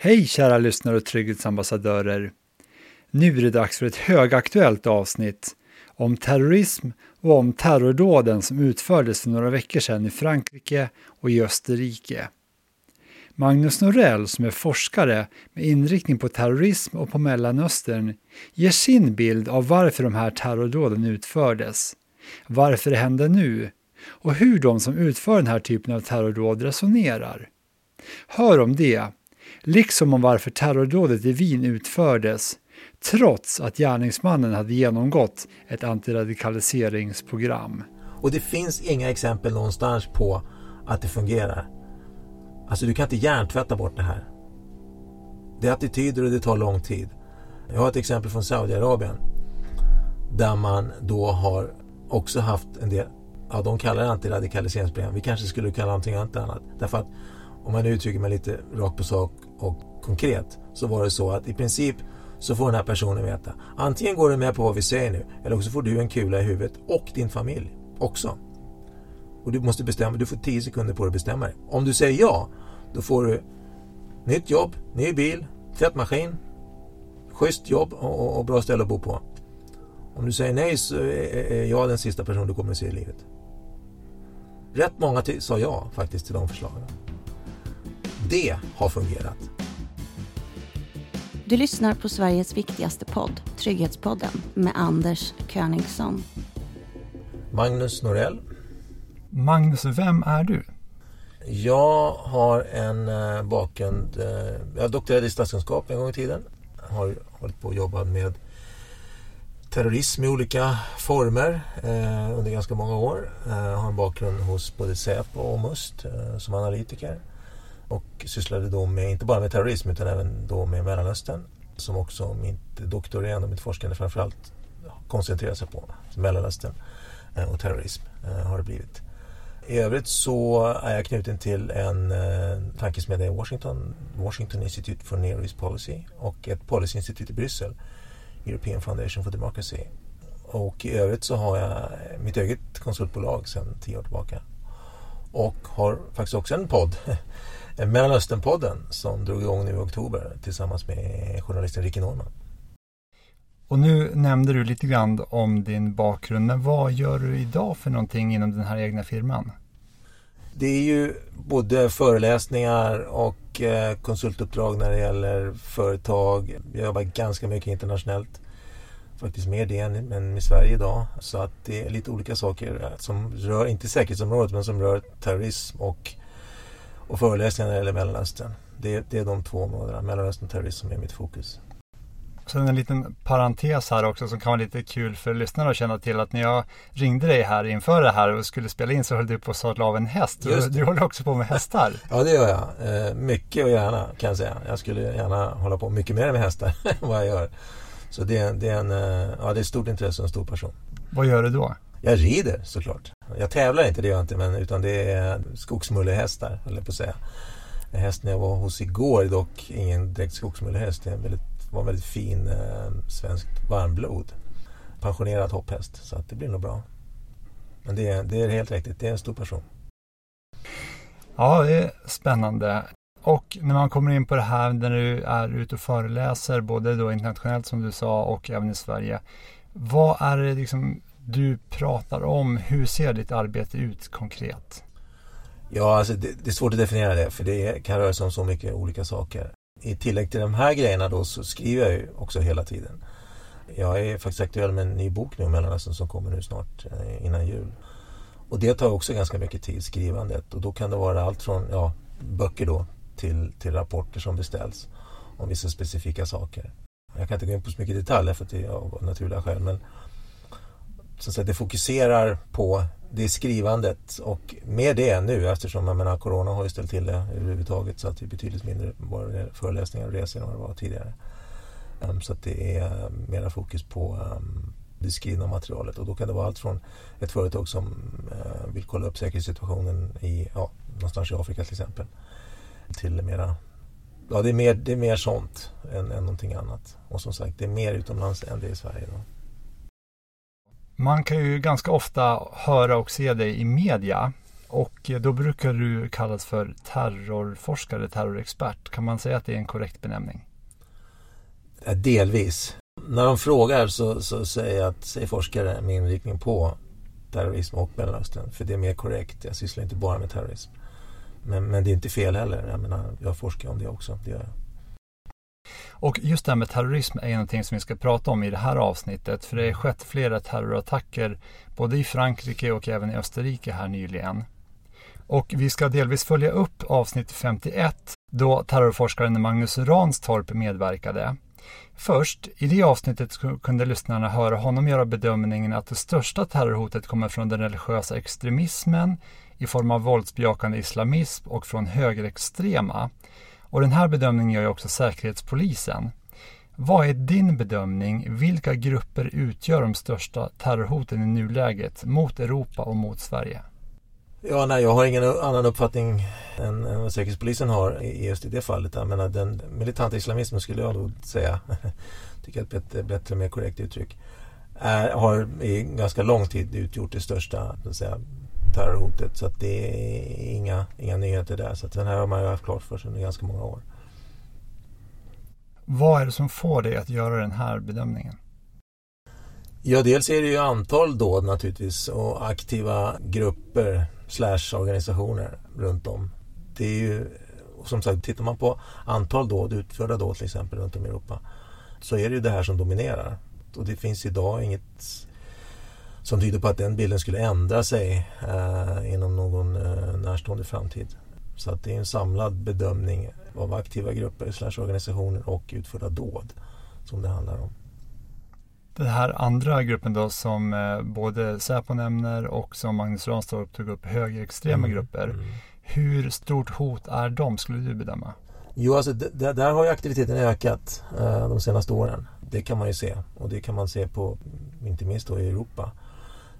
Hej kära lyssnare och trygghetsambassadörer! Nu är det dags för ett högaktuellt avsnitt om terrorism och om terrordåden som utfördes för några veckor sedan i Frankrike och i Österrike. Magnus Norell, som är forskare med inriktning på terrorism och på Mellanöstern, ger sin bild av varför de här terrordåden utfördes, varför det hände nu och hur de som utför den här typen av terrordåd resonerar. Hör om det, liksom om varför terrordådet i Wien utfördes trots att gärningsmannen hade genomgått ett antiradikaliseringsprogram. Och det finns inga exempel någonstans på att det fungerar. Alltså du kan inte hjärntvätta bort det här. Det är attityder och det tar lång tid. Jag har ett exempel från Saudiarabien där man då har också haft en del, ja de kallar det antiradikaliseringsprogram. Vi kanske skulle kalla det någonting annat. Därför att om man uttrycker mig lite rakt på sak och konkret så var det så att i princip så får den här personen veta antingen går du med på vad vi säger nu eller också får du en kula i huvudet och din familj också. Och du måste bestämma, du får 10 sekunder på dig att bestämma dig. Om du säger ja, då får du nytt jobb, ny bil, tvättmaskin, schysst jobb och, och, och bra ställe att bo på. Om du säger nej så är jag den sista personen du kommer att se i livet. Rätt många sa ja faktiskt till de förslagen. Det har fungerat. Du lyssnar på Sveriges viktigaste podd, Trygghetspodden, med Anders Königsson. Magnus Norell. Magnus, vem är du? Jag har en eh, bakgrund. Eh, jag doktorerade i statskunskap en gång i tiden. Har hållit på att jobba med terrorism i olika former eh, under ganska många år. Jag har en bakgrund hos både Säpo och Must som analytiker. Och sysslade då med, inte bara med terrorism utan även då med Mellanöstern. Som också mitt doktorerande och mitt forskande framförallt koncentrerar sig på. Mellanöstern eh, och terrorism eh, har det blivit. I övrigt så är jag knuten till en eh, tankesmedja i Washington, Washington Institute for Near East Policy och ett policyinstitut i Bryssel, European Foundation for Democracy. Och i övrigt så har jag mitt eget konsultbolag sedan tio år tillbaka. Och har faktiskt också en podd, Mellanösternpodden, som drog igång nu i oktober tillsammans med journalisten Ricky Norman. Och nu nämnde du lite grann om din bakgrund, men vad gör du idag för någonting inom den här egna firman? Det är ju både föreläsningar och eh, konsultuppdrag när det gäller företag. Jag jobbar ganska mycket internationellt. Faktiskt mer det än i Sverige idag. Så att det är lite olika saker som rör, inte säkerhetsområdet, men som rör terrorism och, och föreläsningar när det gäller Mellanöstern. Det, det är de två områdena, Mellanöstern och terrorism, som är mitt fokus. Sen en liten parentes här också som kan vara lite kul för lyssnarna att känna till att när jag ringde dig här inför det här och skulle spela in så höll du på att sadla av en häst. Du, du håller också på med hästar. ja det gör jag. Eh, mycket och gärna kan jag säga. Jag skulle gärna hålla på mycket mer med hästar än vad jag gör. Så det, det, är en, eh, ja, det är ett stort intresse och en stor passion. Vad gör du då? Jag rider såklart. Jag tävlar inte, det gör jag inte, men, utan det är skogsmullehästar, höll jag på att säga. Hästen jag var hos igår är dock ingen direkt skogsmullehäst. Det är en väldigt var en väldigt fin eh, svenskt varmblod. Pensionerad hopphäst, så att det blir nog bra. Men det är, det är helt riktigt, det är en stor person. Ja, det är spännande. Och när man kommer in på det här när du är ute och föreläser, både då internationellt som du sa och även i Sverige. Vad är det liksom du pratar om? Hur ser ditt arbete ut konkret? Ja, alltså det, det är svårt att definiera det för det kan röra sig om så mycket olika saker i tillägg till de här grejerna då så skriver jag ju också hela tiden. Jag är faktiskt aktuell med en ny bok nu om Mellanöstern som kommer nu snart eh, innan jul. Och det tar också ganska mycket tid, skrivandet. Och då kan det vara allt från ja, böcker då till, till rapporter som beställs om vissa specifika saker. Jag kan inte gå in på så mycket detaljer för att det är av naturliga skäl men så att säga, det fokuserar på det skrivandet och med det nu eftersom jag menar, Corona har ju ställt till det överhuvudtaget så att det är betydligt mindre föreläsningar och resor än vad det var tidigare. Um, så att det är ehm, mera fokus på um, det skrivna materialet och då kan det vara allt från ett företag som uh, vill kolla upp säkerhetssituationen i, ja, någonstans i Afrika till exempel till mera Ja, det är mer, det är mer sånt än, än någonting annat. Och som sagt, det är mer utomlands än det är i Sverige. Då. Man kan ju ganska ofta höra och se dig i media. Och då brukar du kallas för terrorforskare, terrorexpert. Kan man säga att det är en korrekt benämning? Delvis. När de frågar så, så säger jag att säg forskare med inriktning på terrorism och Mellanöstern. För det är mer korrekt. Jag sysslar inte bara med terrorism. Men, men det är inte fel heller. Jag menar, jag forskar om det också. Det gör jag. Och just det här med terrorism är någonting som vi ska prata om i det här avsnittet. För det har skett flera terrorattacker både i Frankrike och även i Österrike här nyligen. Och vi ska delvis följa upp avsnitt 51 då terrorforskaren Magnus Ranstorp medverkade. Först, i det avsnittet kunde lyssnarna höra honom göra bedömningen att det största terrorhotet kommer från den religiösa extremismen i form av våldsbejakande islamism och från högerextrema. Och den här bedömningen gör ju också Säkerhetspolisen. Vad är din bedömning? Vilka grupper utgör de största terrorhoten i nuläget mot Europa och mot Sverige? Ja, nej, jag har ingen annan uppfattning än, än vad Säkerhetspolisen har i just i det fallet. Jag menar, den militanta islamismen skulle jag nog säga, tycker jag är ett bättre, och mer korrekt uttryck, är, har i ganska lång tid utgjort det största säga, terrorhotet. Så att det är inga, inga nyheter där. Så att den här har man ju haft klart för sig under ganska många år. Vad är det som får dig att göra den här bedömningen? Ja, dels är det ju antal dåd naturligtvis och aktiva grupper slash organisationer runt om. Det är ju, som sagt, tittar man på antal dåd, utförda dåd till exempel runt om i Europa, så är det ju det här som dominerar. Och det finns idag inget som tyder på att den bilden skulle ändra sig eh, inom någon eh, närstående framtid. Så att det är en samlad bedömning av aktiva grupper slash organisationer och utförda dåd som det handlar om. Den här andra gruppen då som eh, både Säpo nämner och som Magnus Ranstorp tog upp, högerextrema mm. grupper. Mm. Hur stort hot är de skulle du bedöma? Jo, alltså där har ju aktiviteten ökat eh, de senaste åren. Det kan man ju se och det kan man se på, inte minst då i Europa.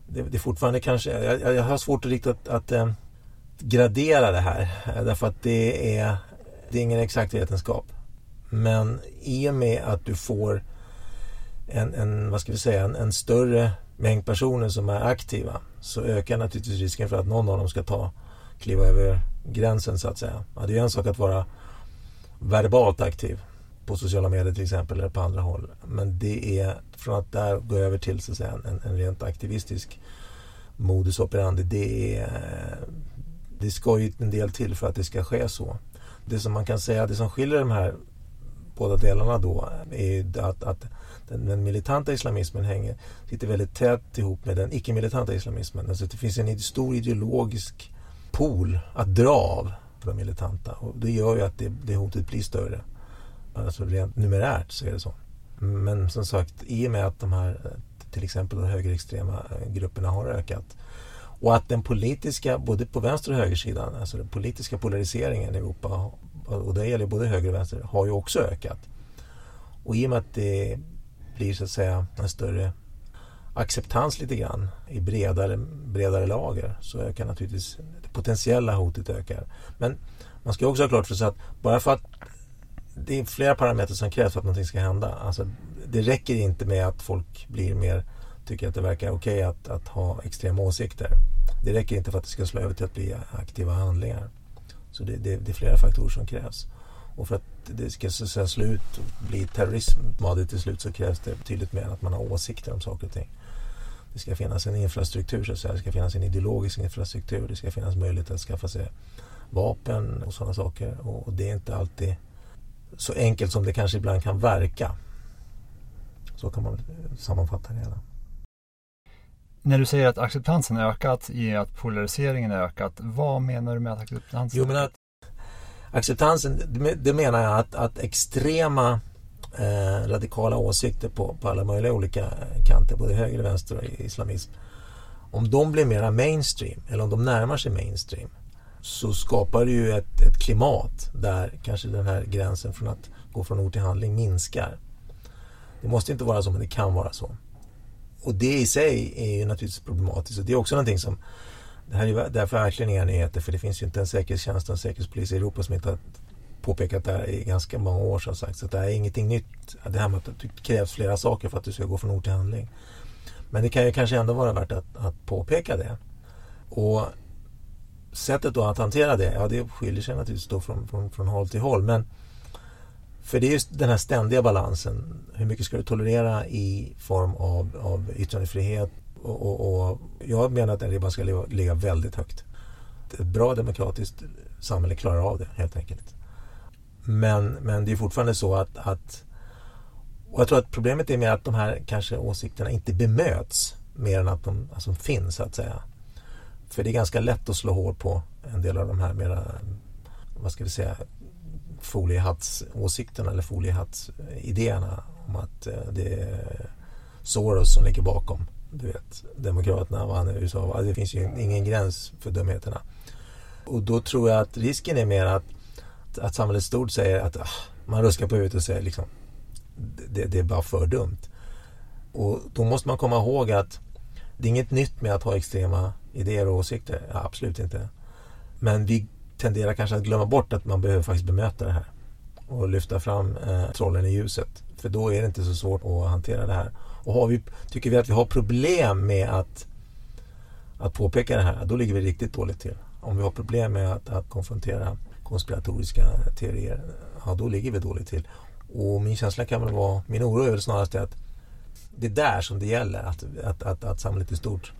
Det, det fortfarande kanske, jag, jag har svårt att riktigt att, att äh, gradera det här eh, därför att det är, det är ingen exakt vetenskap. Men i och med att du får en, en, vad ska vi säga, en, en, större mängd personer som är aktiva så ökar naturligtvis risken för att någon av dem ska ta kliva över gränsen så att säga. Ja, det är en sak att vara verbalt aktiv på sociala medier till exempel eller på andra håll. Men det är från att där gå över till så att säga, en, en rent aktivistisk modus operandi. Det, är, det ska ju en del till för att det ska ske så. Det som man kan säga, det som skiljer de här båda delarna då är att, att den, den, militanta islamismen hänger, sitter väldigt tätt ihop med den icke-militanta islamismen. Alltså det finns en stor ideologisk pool att dra av för de militanta och det gör ju att det, det hotet blir större. Alltså rent numerärt så är det så. Men som sagt, i och med att de här till exempel de högerextrema grupperna har ökat och att den politiska, både på vänster och högersidan, alltså den politiska polariseringen i Europa och det gäller både höger och vänster, har ju också ökat. Och i och med att det blir så att säga en större acceptans lite grann i bredare, bredare lager så ökar naturligtvis det potentiella hotet ökar. Men man ska också ha klart för sig att bara för att det är flera parametrar som krävs för att någonting ska hända. Alltså, det räcker inte med att folk blir mer, tycker att det verkar okej okay att, att ha extrema åsikter. Det räcker inte för att det ska slå över till att bli aktiva handlingar. Så det, det, det är flera faktorer som krävs. Och för att det ska så säga, och bli terrorism till slut så krävs det betydligt mer än att man har åsikter om saker och ting. Det ska finnas en infrastruktur, så att säga. det ska finnas en ideologisk infrastruktur. Det ska finnas möjlighet att skaffa sig vapen och sådana saker. Och det är inte alltid så enkelt som det kanske ibland kan verka. Så kan man sammanfatta det hela. När du säger att acceptansen har ökat i att polariseringen har ökat, vad menar du med att acceptansen Jo, men att acceptansen, det menar jag att, att extrema eh, radikala åsikter på, på alla möjliga olika kanter, både höger och vänster och islamism. Om de blir mera mainstream, eller om de närmar sig mainstream, så skapar det ju ett, ett klimat där kanske den här gränsen från att gå från ord till handling minskar. Det måste inte vara så, men det kan vara så. Och det i sig är ju naturligtvis problematiskt. Och det är också någonting som det här är därför verkligen inga nyheter för det finns ju inte en säkerhetstjänst och en säkerhetspolis i Europa som inte har påpekat det här i ganska många år som sagt. Så det här är ingenting nytt. Det här med att det krävs flera saker för att du ska gå från ord till handling. Men det kan ju kanske ändå vara värt att, att påpeka det. Och sättet då att hantera det, ja det skiljer sig naturligtvis då från, från, från håll till håll. Men för det är just den här ständiga balansen. Hur mycket ska du tolerera i form av, av yttrandefrihet? Och, och, och jag menar att den ribban ska ligga väldigt högt. Ett bra demokratiskt samhälle klarar av det helt enkelt. Men, men det är fortfarande så att, att och jag tror att problemet är mer att de här kanske åsikterna inte bemöts mer än att de alltså, finns så att säga. För det är ganska lätt att slå hål på en del av de här mera, vad ska vi säga, foliehattsåsikterna eller foliehattsidéerna om att eh, det är Soros som ligger bakom. Du vet, Demokraterna vann i USA. Det finns ju ingen gräns för dumheterna. Och då tror jag att risken är mer att, att samhället stort säger att ah, man ruskar på huvudet och säger liksom det, det är bara för dumt. Och då måste man komma ihåg att det är inget nytt med att ha extrema idéer och åsikter. Ja, absolut inte. Men vi tenderar kanske att glömma bort att man behöver faktiskt bemöta det här. Och lyfta fram eh, trollen i ljuset. För då är det inte så svårt att hantera det här. Och har vi, tycker vi att vi har problem med att, att påpeka det här, då ligger vi riktigt dåligt till. Om vi har problem med att, att konfrontera konspiratoriska teorier, ja då ligger vi dåligt till. Och min känsla kan väl vara, min oro är väl snarast att det är där som det gäller. Att, att, att, att samhället i stort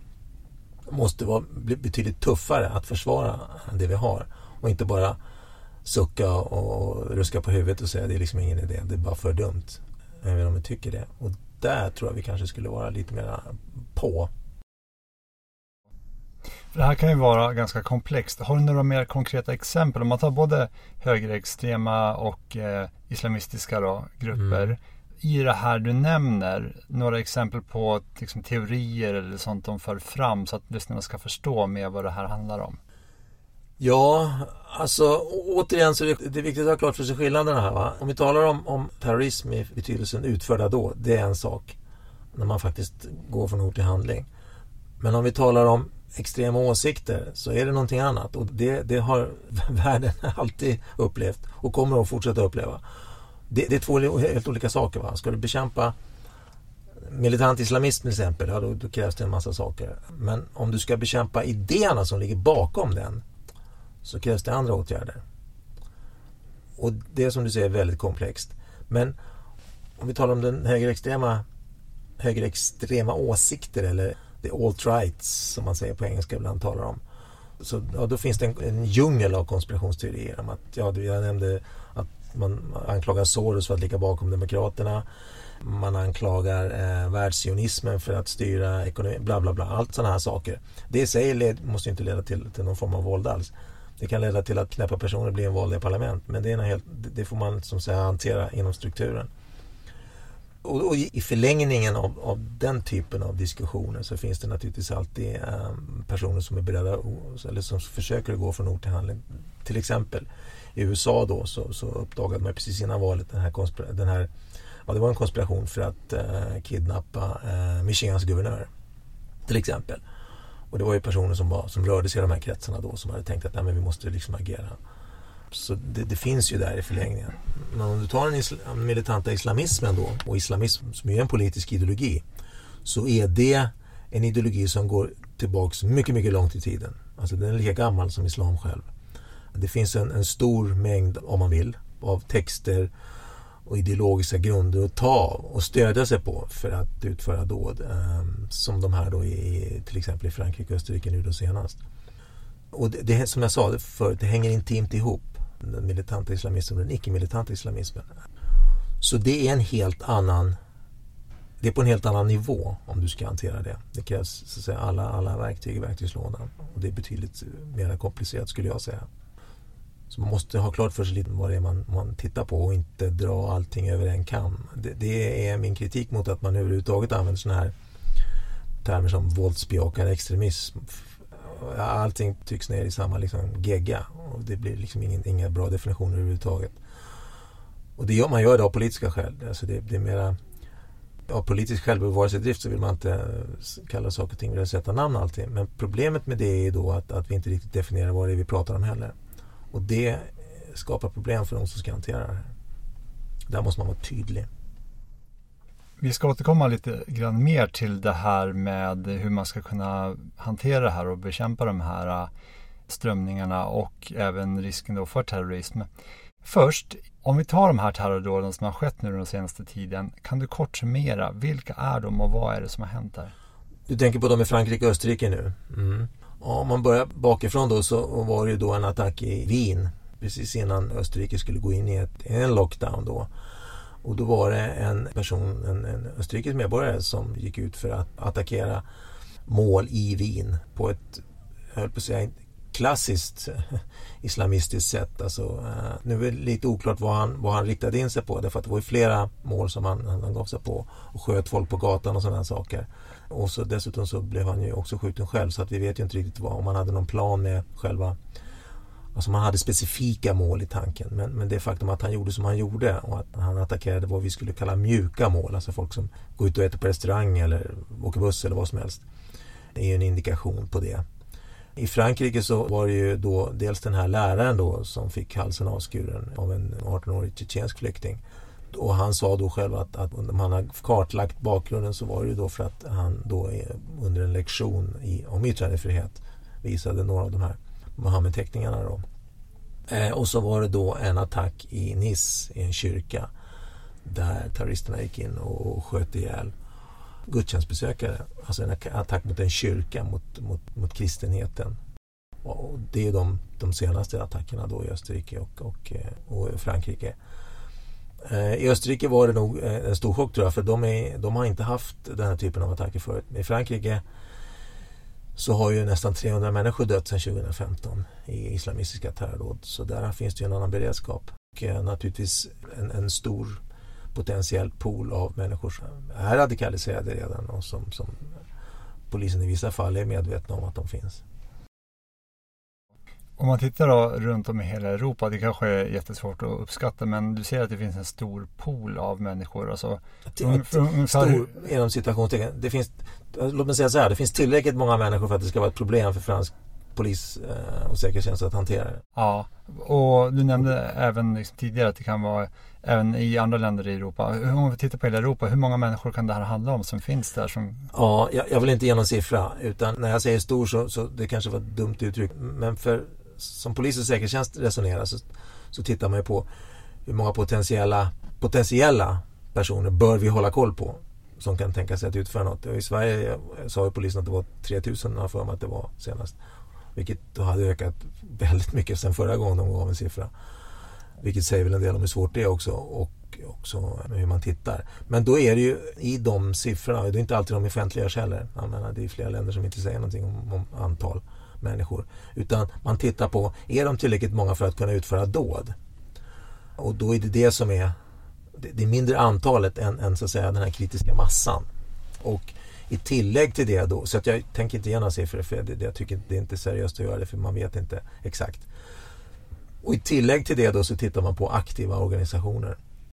måste vara betydligt tuffare att försvara det vi har. Och inte bara sucka och ruska på huvudet och säga det är liksom ingen idé, det är bara för dumt. Även om vi tycker det. Och där tror jag vi kanske skulle vara lite mer på. Det här kan ju vara ganska komplext. Har du några mer konkreta exempel? Om man tar både högerextrema och eh, islamistiska då, grupper. Mm. I det här du nämner, några exempel på liksom, teorier eller sånt de för fram så att lyssnarna ska förstå mer vad det här handlar om? Ja, alltså återigen så är det viktigt att ha klart för sig skillnaderna här. Va? Om vi talar om, om terrorism i betydelsen utförda då, det är en sak. När man faktiskt går från ord till handling. Men om vi talar om extrema åsikter så är det någonting annat och det, det har världen alltid upplevt och kommer att fortsätta uppleva. Det, det är två helt olika saker. Va? Ska du bekämpa militant islamism till exempel, ja, då, då, krävs det en massa saker. Men om du ska bekämpa idéerna som ligger bakom den så krävs det andra åtgärder. Och det som du säger är väldigt komplext. Men om vi talar om den högerextrema, högerextrema åsikter eller the alt-rights som man säger på engelska ibland talar om. Så ja, då finns det en, en djungel av konspirationsteorier om att, ja, jag nämnde att man anklagar Soros för att ligga bakom Demokraterna. Man anklagar eh, världsionismen för att styra ekonomin, bla bla bla. Allt sådana här saker. Det i sig led, måste inte leda till, till någon form av våld alls. Det kan leda till att knäppa personer blir invalda i parlament. Men det, är helt, det får man som säga hantera inom strukturen. Och, och, i förlängningen av, av, den typen av diskussioner så finns det naturligtvis alltid eh, personer som är beredda eller som försöker gå från ord till handling. Till exempel i USA då så, så uppdagade man precis innan valet den här, den här ja, det var en konspiration för att eh, kidnappa eh, Michigans guvernör. Till exempel. Och det var ju personer som, var, som rörde sig i de här kretsarna då som hade tänkt att Nej, men vi måste liksom agera. Så det, det, finns ju där i förlängningen. Men om du tar den isla, militanta islamismen då och islamism som är en politisk ideologi så är det en ideologi som går tillbaks mycket, mycket långt i tiden. Alltså den är lika gammal som islam själv. Det finns en, en stor mängd, om man vill, av texter och ideologiska grunder att ta och stödja sig på för att utföra dåd. Eh, som de här då i till exempel i Frankrike och Österrike nu då senast. Och det, det som jag sa förut, det hänger intimt ihop. Den militanta islamismen och den icke-militanta islamismen. Så det är en helt annan det är på en helt annan nivå om du ska hantera det. Det krävs så att säga, alla, alla verktyg i verktygslådan. Och det är betydligt eh, mer komplicerat skulle jag säga. Så man måste ha klart för sig lite vad det är man, man tittar på och inte dra allting över en kam. Det, det är min kritik mot att man överhuvudtaget använder sådana här termer som våldsbejakande extremism. Allting tycks ner i samma liksom, gegga och det blir liksom ingen, inga bra definitioner överhuvudtaget. Och det gör man gör det av politiska skäl. Alltså det, det är mera av politisk självbevarelsedrift så vill man inte kalla saker och ting vid sätta namn alltid. Men problemet med det är då att, att vi inte riktigt definierar vad det är vi pratar om heller. Och det skapar problem för de som ska hantera det här. Där måste man vara tydlig. Vi ska återkomma lite grann mer till det här med hur man ska kunna hantera det här och bekämpa de här strömningarna och även risken då för terrorism. Först, om vi tar de här terrordåden som har skett nu den senaste tiden, kan du kort summera, vilka är de och vad är det som har hänt där? Du tänker på de i Frankrike och Österrike nu? Mm. Om man börjar bakifrån då så var det ju då en attack i Wien precis innan Österrike skulle gå in i ett, en lockdown då. Och då var det en person, en, en österrikisk medborgare som gick ut för att attackera mål i Wien på ett, jag höll på att säga, klassiskt eh, islamistiskt sätt. Alltså, eh, nu är det lite oklart vad han, vad han riktade in sig på därför att det var ju flera mål som han, han gav sig på och sköt folk på gatan och sådana saker. Och så dessutom så blev han ju också skjuten själv så att vi vet ju inte riktigt vad, om han hade någon plan med själva Alltså man hade specifika mål i tanken men, men det faktum att han gjorde som han gjorde och att han attackerade vad vi skulle kalla mjuka mål, alltså folk som går ut och äter på restaurang eller åker buss eller vad som helst. Det är ju en indikation på det. I Frankrike så var det ju då dels den här läraren då som fick halsen avskuren av en 18-årig tjetjensk flykting. Och han sa då själv att, att om han har kartlagt bakgrunden så var det ju då för att han då under en lektion i, om yttrandefrihet visade några av de här Mohammed-teckningarna. Då. Eh, och så var det då en attack i Nice i en kyrka där terroristerna gick in och sköt ihjäl gudstjänstbesökare. Alltså en attack mot en kyrka, mot, mot, mot kristenheten. Och det är de, de senaste attackerna då i Österrike och, och, och Frankrike. Eh, I Österrike var det nog eh, en stor chock tror jag för de, är, de har inte haft den här typen av attacker förut. I Frankrike så har ju nästan 300 människor dött sedan 2015 i islamistiska terrordåd. Så där finns det ju en annan beredskap. Och eh, naturligtvis en, en stor potentiell pool av människor som är radikaliserade redan och som, som polisen i vissa fall är medvetna om att de finns. Om man tittar då runt om i hela Europa, det kanske är jättesvårt att uppskatta, men du ser att det finns en stor pool av människor. Alltså, ungefär... Stor inom situationstecken. Det finns, låt mig säga så här, det finns tillräckligt många människor för att det ska vara ett problem för fransk polis eh, och säkerhetstjänst att hantera det. Ja, och du nämnde även liksom tidigare att det kan vara även i andra länder i Europa. Om vi tittar på hela Europa, hur många människor kan det här handla om som finns där? Som... Ja, jag, jag vill inte ge någon siffra utan när jag säger stor så, så det kanske var ett dumt uttryck. Men för som polis och säkerhetstjänst resonerar så, så tittar man ju på hur många potentiella, potentiella personer bör vi hålla koll på som kan tänka sig att utföra något. I Sverige sa ju polisen att det var 3000 har för mig att det var senast. Vilket då hade ökat väldigt mycket sen förra gången de gav en siffra. Vilket säger väl en del om hur svårt det är också och också hur man tittar. Men då är det ju i de siffrorna, det är inte alltid de offentliggörs heller. Jag menar, det är flera länder som inte säger någonting om, om antal människor. Utan man tittar på, är de tillräckligt många för att kunna utföra dåd? Och då är det det som är, det är mindre antalet än, än så att säga den här kritiska massan. Och i tillägg till det då, så att jag tänker inte ge några siffror för det, jag tycker det är inte seriöst att göra det för man vet inte exakt. Och i tillägg till det då så tittar man på aktiva organisationer.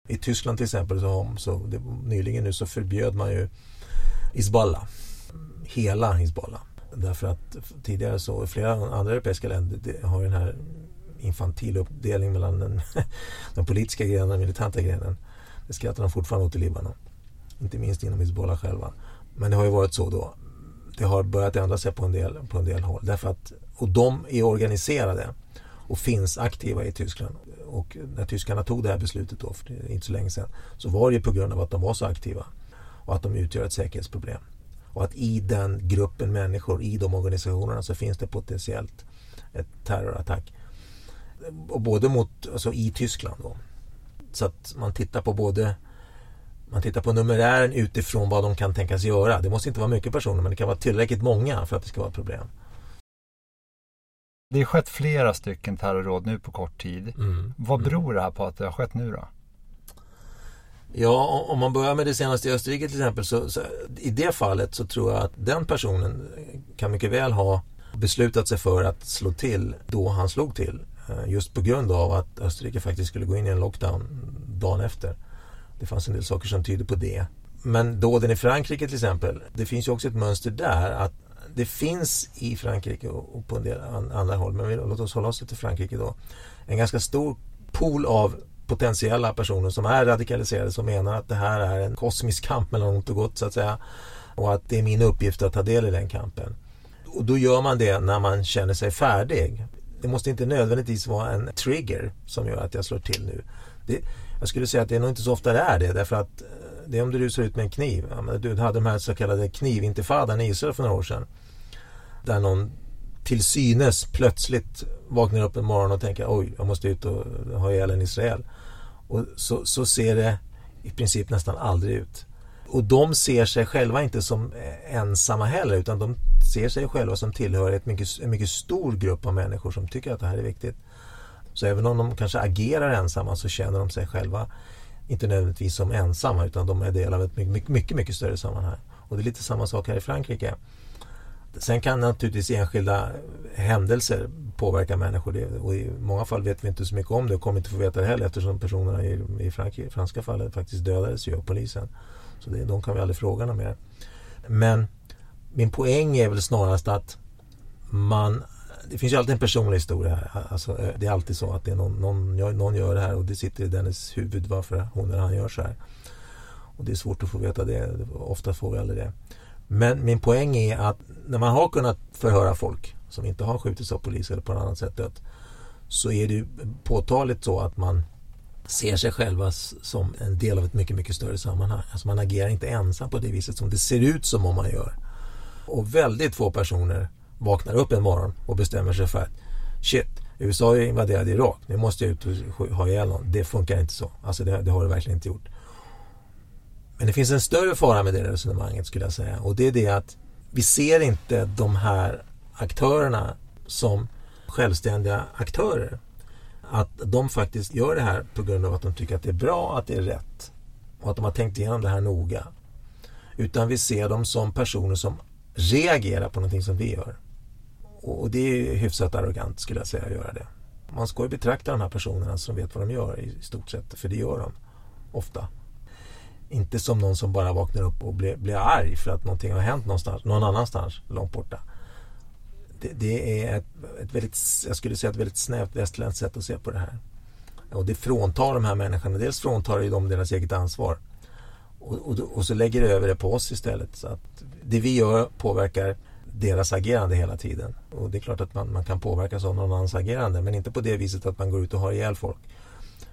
I Tyskland till exempel så, så det, nyligen nu så förbjöd man ju Hizbollah. Hela Hizbollah. Därför att tidigare så, flera andra europeiska länder har ju den här infantil uppdelning mellan den, den politiska grenen och den militanta grenen. Det skrattar de fortfarande åt i Libanon. Inte minst inom Hizbollah själva. Men det har ju varit så då. Det har börjat ändra sig på en del, på en del håll. Därför att, och de är organiserade och finns aktiva i Tyskland. Och när tyskarna tog det här beslutet då, för inte så länge sedan, så var det ju på grund av att de var så aktiva och att de utgör ett säkerhetsproblem. Och att i den gruppen människor, i de organisationerna så finns det potentiellt ett terrorattack. Och både mot, alltså i Tyskland då. Så att man tittar på både man tittar på numerären utifrån vad de kan tänkas göra. Det måste inte vara mycket personer men det kan vara tillräckligt många för att det ska vara ett problem. Det har skett flera stycken terrorråd nu på kort tid. Mm. Vad mm. beror det här på att det har skett nu då? Ja, om man börjar med det senaste i Österrike till exempel så, så, i det fallet så tror jag att den personen kan mycket väl ha beslutat sig för att slå till då han slog till. Eh, just på grund av att Österrike faktiskt skulle gå in i en lockdown dagen efter. Det fanns en del saker som tyder på det. Men dåden i Frankrike till exempel, det finns ju också ett mönster där att det finns i Frankrike och på en del andra håll, men låt oss hålla oss till Frankrike då, en ganska stor pool av potentiella personer som är radikaliserade som menar att det här är en kosmisk kamp mellan ont och gott så att säga. Och att det är min uppgift att ta del i den kampen. Och då gör man det när man känner sig färdig. Det måste inte nödvändigtvis vara en trigger som gör att jag slår till nu. Det, jag skulle säga att det är nog inte så ofta det är det därför att eh, det är om du rusar ut med en kniv. Du hade de här så kallade knivintifadan i Israel för några år sedan. Där någon till synes plötsligt vaknar upp en morgon och tänker oj, jag måste ut och ha ihjäl en Israel. Och så, så ser det i princip nästan aldrig ut. Och de ser sig själva inte som eh, ensamma heller utan de ser sig själva som tillhör ett mycket, en mycket stor grupp av människor som tycker att det här är viktigt. Så även om de kanske agerar ensamma så känner de sig själva inte nödvändigtvis som ensamma utan de är del av ett mycket, mycket, mycket större sammanhang. Och det är lite samma sak här i Frankrike. Sen kan naturligtvis enskilda händelser påverka människor det, och i många fall vet vi inte så mycket om det och kommer inte få veta det heller eftersom personerna i, i Frankrike, franska fallet faktiskt dödades ju av polisen. Så det, de kan vi aldrig fråga något mer. Men min poäng är väl snarast att man det finns ju alltid en personlig historia här. Alltså, alltså eh, det är alltid så att det är någon, någon, någon gör det här och det sitter i dennes huvud varför hon eller han gör så här. Och det är svårt att få veta det. Ofta får vi aldrig det. Men min poäng är att när man har kunnat förhöra folk som inte har skjutits av polis eller på något annat sätt dött så är det påtagligt så att man ser sig själva som en del av ett mycket, mycket större sammanhang. Alltså man agerar inte ensam på det viset som det ser ut som om man gör. Och väldigt få personer vaknar upp en morgon och bestämmer sig för att shit, USA är invaderat Irak, nu måste jag ut och ha ihjäl någon. Det funkar inte så. Alltså det, det har det verkligen inte gjort. Men det finns en större fara med det resonemanget skulle jag säga och det är det att vi ser inte de här aktörerna som självständiga aktörer. Att de faktiskt gör det här på grund av att de tycker att det är bra, att det är rätt och att de har tänkt igenom det här noga. Utan vi ser dem som personer som reagerar på någonting som vi gör. Och det är hyfsat arrogant skulle jag säga att göra det. Man ska ju betrakta de här personerna som vet vad de gör i stort sett, för det gör de ofta. Inte som någon som bara vaknar upp och blir, blir arg för att någonting har hänt någonstans, någon annanstans långt borta. Det, det är ett, ett, väldigt, jag skulle säga ett väldigt snävt västerländskt sätt att se på det här. Och det fråntar de här människorna, dels fråntar det dem deras eget ansvar och, och, och, så lägger det över det på oss istället. Så att det vi gör påverkar deras agerande hela tiden. Och det är klart att man, man kan påverkas av någon annans agerande men inte på det viset att man går ut och har ihjäl folk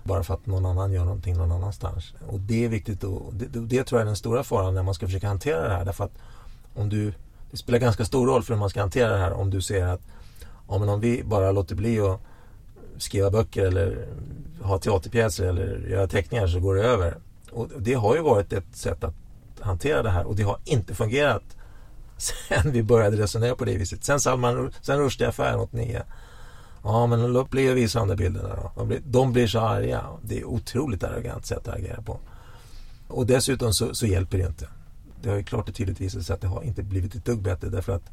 bara för att någon annan gör någonting någon annanstans. Och det är viktigt och det, det, tror jag är den stora faran när man ska försöka hantera det här. Därför att om du, det spelar ganska stor roll för hur man ska hantera det här om du ser att ja, men om vi bara låter bli att skriva böcker eller ha teaterpjäser eller göra teckningar så går det över. Och det har ju varit ett sätt att hantera det här och det har inte fungerat sen vi började resonera på det viset. Sen Salman, sen Rushdie-affären 89 Ja, men låt bli att visa de där bilderna då. De blir, de blir så arga. Det är otroligt arrogant sätt att agera på. Och dessutom så, så, hjälper det inte. Det har ju klart och tydligt visat sig att det har inte blivit ett dugg bättre därför att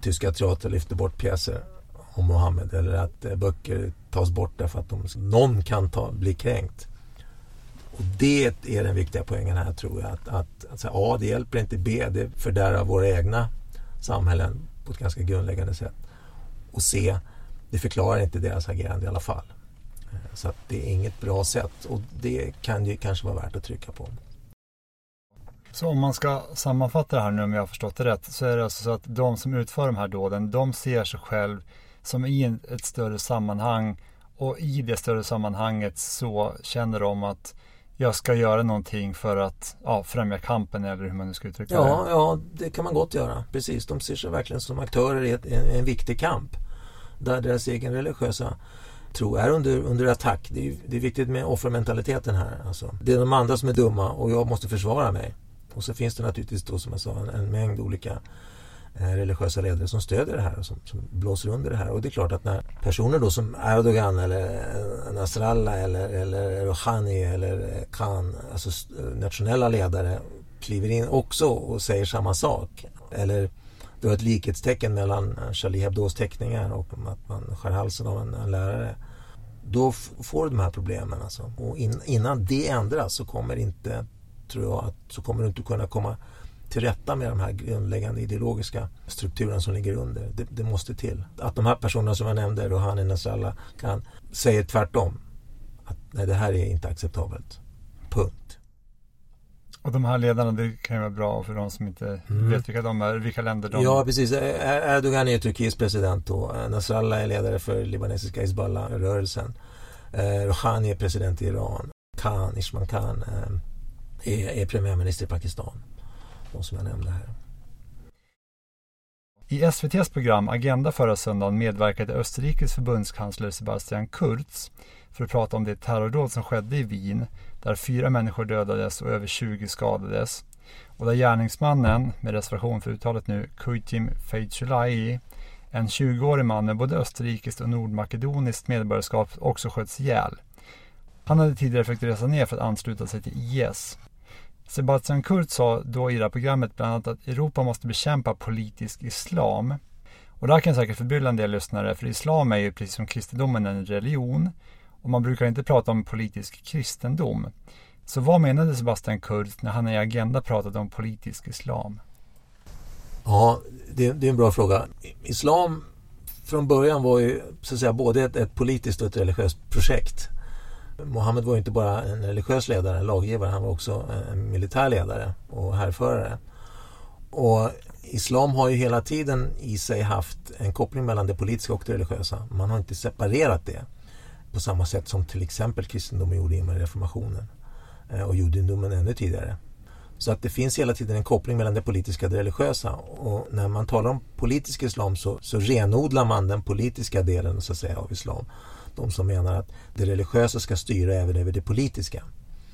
tyska teatrar lyfter bort pjäser om Mohammed eller att eh, böcker tas bort därför att de, någon kan ta, bli kränkt. Och det är den viktiga poängen här tror jag. Att, att, att säga A, det hjälper inte. B, det fördärvar våra egna samhällen på ett ganska grundläggande sätt. Och C, det förklarar inte deras agerande i alla fall. Eh, så det är inget bra sätt och det kan ju kanske vara värt att trycka på. Så om man ska sammanfatta det här nu om jag har förstått det rätt så är det alltså så att de som utför de här dåden de ser sig själv som i ett större sammanhang och i det större sammanhanget så känner de att jag ska göra någonting för att ja, främja kampen eller hur man nu ska uttrycka ja, det. Ja, det kan man gott göra. Precis, de ser sig verkligen som aktörer i en, en viktig kamp där deras egen religiösa tro är under, under attack. Det är, det är viktigt med offermentaliteten här. Alltså. Det är de andra som är dumma och jag måste försvara mig. Och så finns det naturligtvis då som jag sa en, en mängd olika eh, religiösa ledare som stödjer det här och som, som, blåser under det här. Och det är klart att när personer då som Erdogan eller eh, Nasrallah eller, eller Rouhani eller eh, Khan, alltså eh, nationella ledare kliver in också och säger samma sak. Eller det var ett likhetstecken mellan eh, Charlie Hebdos teckningar och att man skär halsen av en, en lärare. Då får du de här problemen. Alltså. Och in, innan det ändras så kommer inte, tror jag, att, så kommer du inte kunna komma till rätta med de här grundläggande ideologiska strukturerna som ligger under. Det, det måste till. Att de här personerna som jag nämnde, Rouhani Nasrallah, kan säga tvärtom. Att nej, det här är inte acceptabelt. Och de här ledarna, det kan ju vara bra för de som inte mm. vet vilka de är, vilka länder de Ja, precis. Erdogan är Turkiets president då. Nasrallah är ledare för libanesiska Hizbollah-rörelsen. Eh, Rouhani är president i Iran. Khan, Ishman Khan, eh, är, är premiärminister i Pakistan. De som jag nämnde här. I SVTs program Agenda förra söndagen medverkade Österrikes förbundskansler Sebastian Kurz för att prata om det terrordåd som skedde i Wien där fyra människor dödades och över 20 skadades och där gärningsmannen, med reservation för uttalet nu, Kujtim Feitshulai, en 20-årig man med både österrikiskt och nordmakedoniskt medborgarskap också sköts ihjäl. Han hade tidigare försökt resa ner för att ansluta sig till IS. Sebastian Kurz sa då i det här programmet bland annat att Europa måste bekämpa politisk islam. Och det här kan säkert förbrylla en del lyssnare, för islam är ju precis som kristendomen en religion och man brukar inte prata om politisk kristendom. Så vad menade Sebastian Kurz när han i Agenda pratade om politisk islam? Ja, det, det är en bra fråga. Islam från början var ju så att säga både ett, ett politiskt och ett religiöst projekt. Mohammed var inte bara en religiös ledare, en laggivare, han var också en militär ledare och härförare. Och Islam har ju hela tiden i sig haft en koppling mellan det politiska och det religiösa. Man har inte separerat det på samma sätt som till exempel kristendomen gjorde i med reformationen eh, och judendomen ännu tidigare. Så att det finns hela tiden en koppling mellan det politiska och det religiösa. Och när man talar om politisk islam så, så renodlar man den politiska delen så att säga, av islam. De som menar att det religiösa ska styra även över det politiska.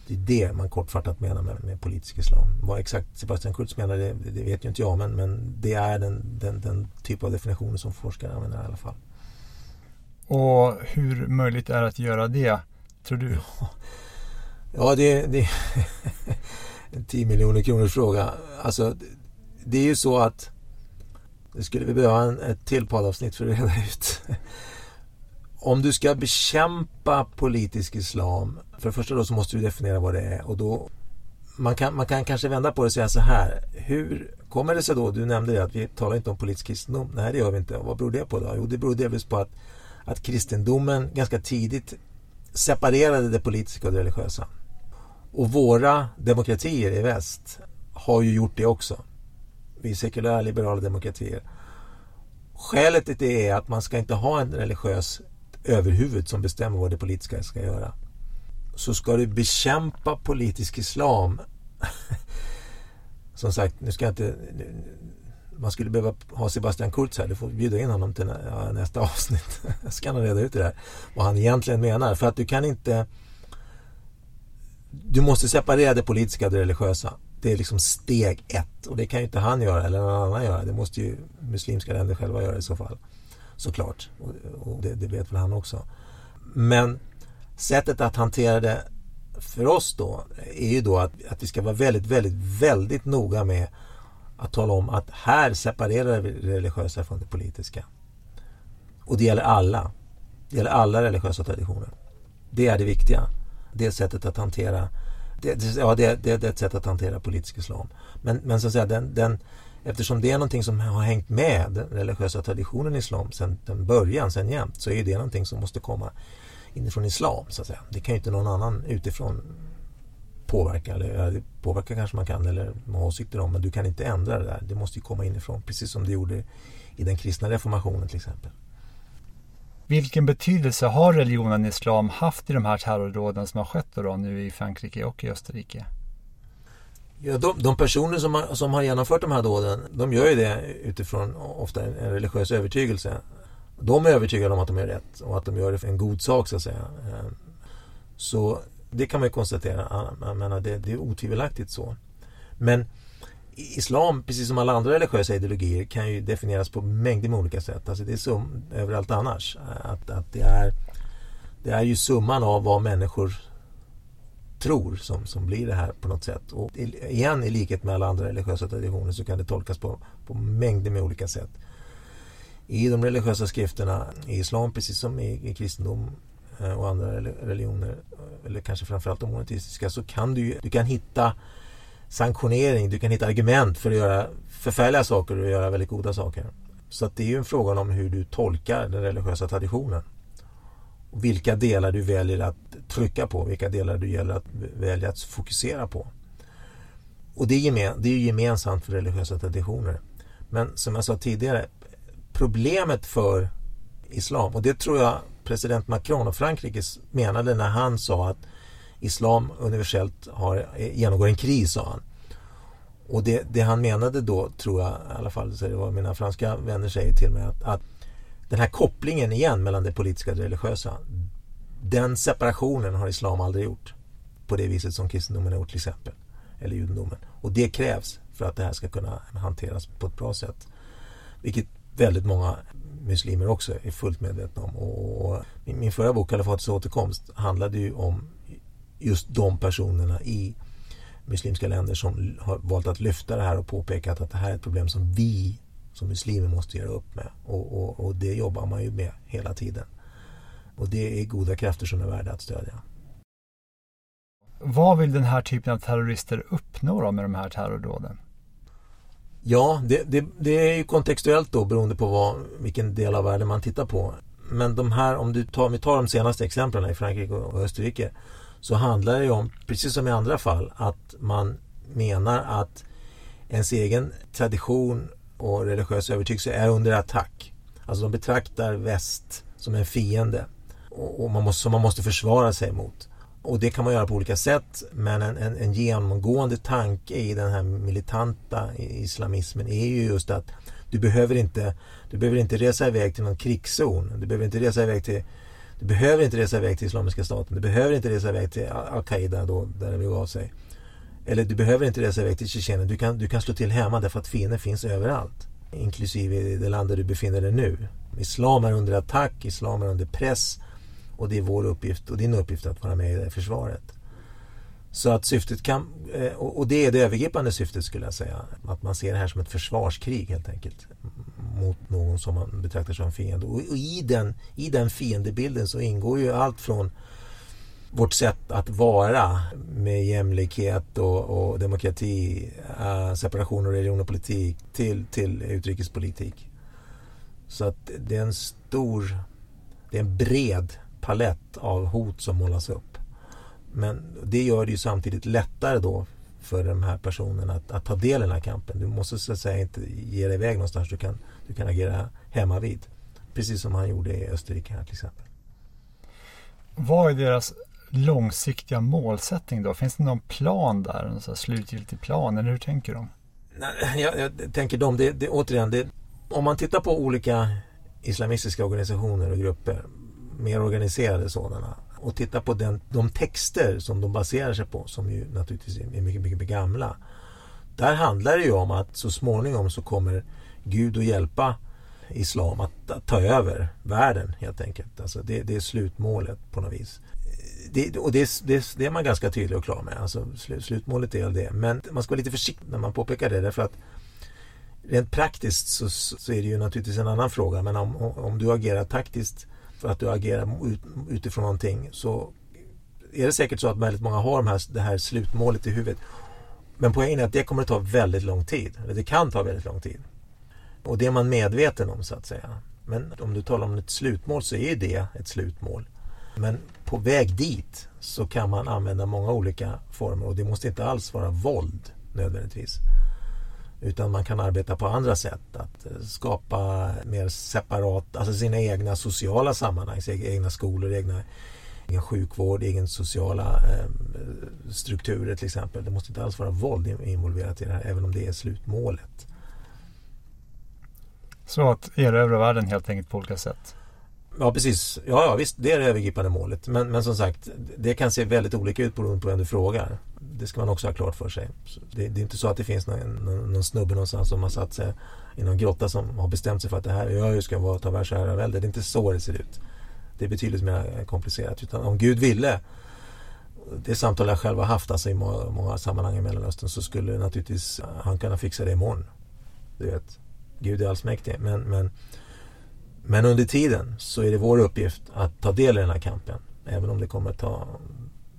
Det är det man kortfattat menar med, med politisk islam. Vad exakt Sebastian Kurz menar det, det vet ju inte jag men, men det är den, den, den typ av definitioner som forskare använder i alla fall. Och hur möjligt är att göra det, tror du? Ja, det, det är en 10 miljoner kronors fråga. Alltså, det är ju så att det skulle vi behöva en, ett till poddavsnitt för att reda ut. Om du ska bekämpa politisk islam, för det första då så måste du definiera vad det är och då man kan, man kan kanske vända på det och säga så här. Hur kommer det sig då, du nämnde det att vi talar inte om politisk kristendom. Nej det gör vi inte. Vad beror det på då? Jo det beror delvis på att att kristendomen ganska tidigt separerade det politiska och det religiösa. Och våra demokratier i väst har ju gjort det också. Vi sekulära liberala demokratier. Skälet till det är att man ska inte ha en religiös överhuvud som bestämmer vad det politiska ska göra. Så ska du bekämpa politisk islam som sagt, nu ska jag inte man skulle behöva ha Sebastian Kurz här. Du får bjuda in honom till nästa avsnitt. Jag ska han reda ut det där. Vad han egentligen menar. För att du kan inte... Du måste separera det politiska och det religiösa. Det är liksom steg ett. Och det kan ju inte han göra eller någon annan göra. Det måste ju muslimska länder själva göra i så fall. Såklart. Och, och det, det vet väl han också. Men sättet att hantera det för oss då är ju då att, att vi ska vara väldigt, väldigt, väldigt noga med att tala om att här separerar vi det religiösa från det politiska. Och det gäller alla. Det gäller alla religiösa traditioner. Det är det viktiga. Det är sättet att hantera det, ja, det, det, det är ett sätt att hantera politisk islam. Men, men så att säga, den, den, eftersom det är någonting som har hängt med den religiösa traditionen i islam sedan den början, sedan jämt, så är det någonting som måste komma inifrån islam. Så att säga. Det kan ju inte någon annan utifrån påverka. Eller, påverka kanske man kan eller ha åsikter om men du kan inte ändra det där. Det måste ju komma inifrån precis som det gjorde i den kristna reformationen till exempel. Vilken betydelse har religionen islam haft i de här terrordåden som har skett då, nu i Frankrike och i Österrike? Ja, de, de, personer som har, som har genomfört de här dåden, de gör ju det utifrån ofta en, en religiös övertygelse. De är övertygade om att de är rätt och att de gör det för en god sak så att säga. Eh, så det kan man ju konstatera. Jag menar, det, det är otvivelaktigt så. Men Islam, precis som alla andra religiösa ideologier, kan ju definieras på mängder med olika sätt. Alltså det är som överallt annars. Att, att det, är, det är ju summan av vad människor tror som, som blir det här på något sätt. Och igen, i likhet med alla andra religiösa traditioner så kan det tolkas på, på mängder med olika sätt. I de religiösa skrifterna i islam, precis som i, i kristendom, Eh, och andra religioner, eh, eller kanske framförallt de monoteistiska, så kan du, du kan hitta sanktionering, du kan hitta argument för att göra förfärliga saker och göra väldigt goda saker. Så att det är ju en fråga om hur du tolkar den religiösa traditionen. Och vilka delar du väljer att trycka på, vilka delar du gäller att välja att fokusera på. och det är, gemen, det är gemensamt för religiösa traditioner. Men som jag sa tidigare, problemet för islam, och det tror jag president Macron och Frankrike menade när han sa att islam universellt har, eh, genomgår en kris, sa han. Och det, det, han menade då, tror jag, i alla fall så det var mina franska vänner säger till mig, att, att den här kopplingen igen mellan det politiska och det religiösa, den separationen har islam aldrig gjort. På det viset som kristendomen har gjort till exempel. Eller judendomen. Och det krävs för att det här ska kunna hanteras på ett bra sätt. Vilket väldigt många muslimer också är fullt medvetna om. Och min förra bok, Kalifatets återkomst, handlade ju om just de personerna i muslimska länder som har valt att lyfta det här och påpekat att det här är ett problem som vi som muslimer måste göra upp med. Och, och, och det jobbar man ju med hela tiden. Och det är goda krafter som är värda att stödja. Vad vill den här typen av terrorister uppnå då med de här terrordåden? Ja, det, det, det är ju kontextuellt då beroende på vad, vilken del av världen man tittar på. Men de här, om du tar, om vi tar de senaste exemplen i Frankrike och Österrike så handlar det ju om, precis som i andra fall, att man menar att ens egen tradition och religiös övertygelse är under attack. Alltså de betraktar väst som en fiende och man måste, som man måste försvara sig mot. Och det kan man göra på olika sätt men en, en, en genomgående tanke i den här militanta islamismen är ju just att du behöver inte, du behöver inte resa iväg till någon krigszon. Du behöver inte resa iväg till du behöver inte resa iväg till Islamiska staten. Du behöver inte resa iväg till Al-Qaida då, där det begav sig. Eller du behöver inte resa iväg till Tjetjenien. Du kan, du kan slå till hemma därför att fienden finns överallt. Inklusive i det land där du befinner dig nu. Islam är under attack, islam är under press. Och det är vår uppgift och din uppgift att vara med i det försvaret. Så att syftet kan, eh, och det är det övergripande syftet skulle jag säga. Att man ser det här som ett försvarskrig helt enkelt. Mot någon som man betraktar som fiende. Och i den, i den fiendebilden så ingår ju allt från vårt sätt att vara med jämlikhet och, och demokrati, äh, separation av religion och politik till, till utrikespolitik. Så att det är en stor, det är en bred palett av hot som målas upp. Men det gör det ju samtidigt lättare då för de här personerna att, att ta del i den här kampen. Du måste så att säga inte ge dig iväg någonstans. Du kan, du kan agera hemma vid. Precis som han gjorde i Österrike här till exempel. Vad är deras långsiktiga målsättning då? Finns det någon plan där? En så slutgiltig plan? Eller hur tänker de? Nej, jag, jag tänker de, det, det, återigen, det, om man tittar på olika islamistiska organisationer och grupper mer organiserade sådana. Och titta på den, de texter som de baserar sig på, som ju naturligtvis är mycket, mycket, mycket gamla. Där handlar det ju om att så småningom så kommer Gud att hjälpa Islam att, att ta över världen helt enkelt. Alltså det, det är slutmålet på något vis. Det, och det, det, det, är man ganska tydlig och klar med. Alltså slutmålet är det. Men man ska vara lite försiktig när man påpekar det därför att rent praktiskt så, så är det ju naturligtvis en annan fråga. Men om, om du agerar taktiskt för att du agerar ut, utifrån någonting så är det säkert så att väldigt många har de här, det här slutmålet i huvudet. Men poängen är att det kommer att ta väldigt lång tid. Eller det kan ta väldigt lång tid. Och det är man medveten om så att säga. Men om du talar om ett slutmål så är det ett slutmål. Men på väg dit så kan man använda många olika former och det måste inte alls vara våld nödvändigtvis. Utan man kan arbeta på andra sätt. Att eh, skapa mer separat, alltså sina egna sociala sammanhang, sina egna skolor, egna, egen sjukvård, egen sociala eh, strukturer till exempel. Det måste inte alls vara våld involverat i det här, även om det är slutmålet. Så att erövra världen helt enkelt på olika sätt? Ja precis, ja, ja visst det är det övergripande målet. Men, men som sagt, det kan se väldigt olika ut beroende på vem du frågar det ska man också ha klart för sig. Det, det, är inte så att det finns någon, någon, någon snubbe någonstans som har satt sig i någon grotta som har bestämt sig för att det här jag ska vara, ta världsherravälde. Det är inte så det ser ut. Det är betydligt mer komplicerat. Utan om Gud ville det samtal jag själv har haft alltså i många, många sammanhang i Mellanöstern så skulle naturligtvis han kunna fixa det imorgon. Du vet, Gud är allsmäktig. Men, men, men under tiden så är det vår uppgift att ta del i den här kampen. Även om det kommer att ta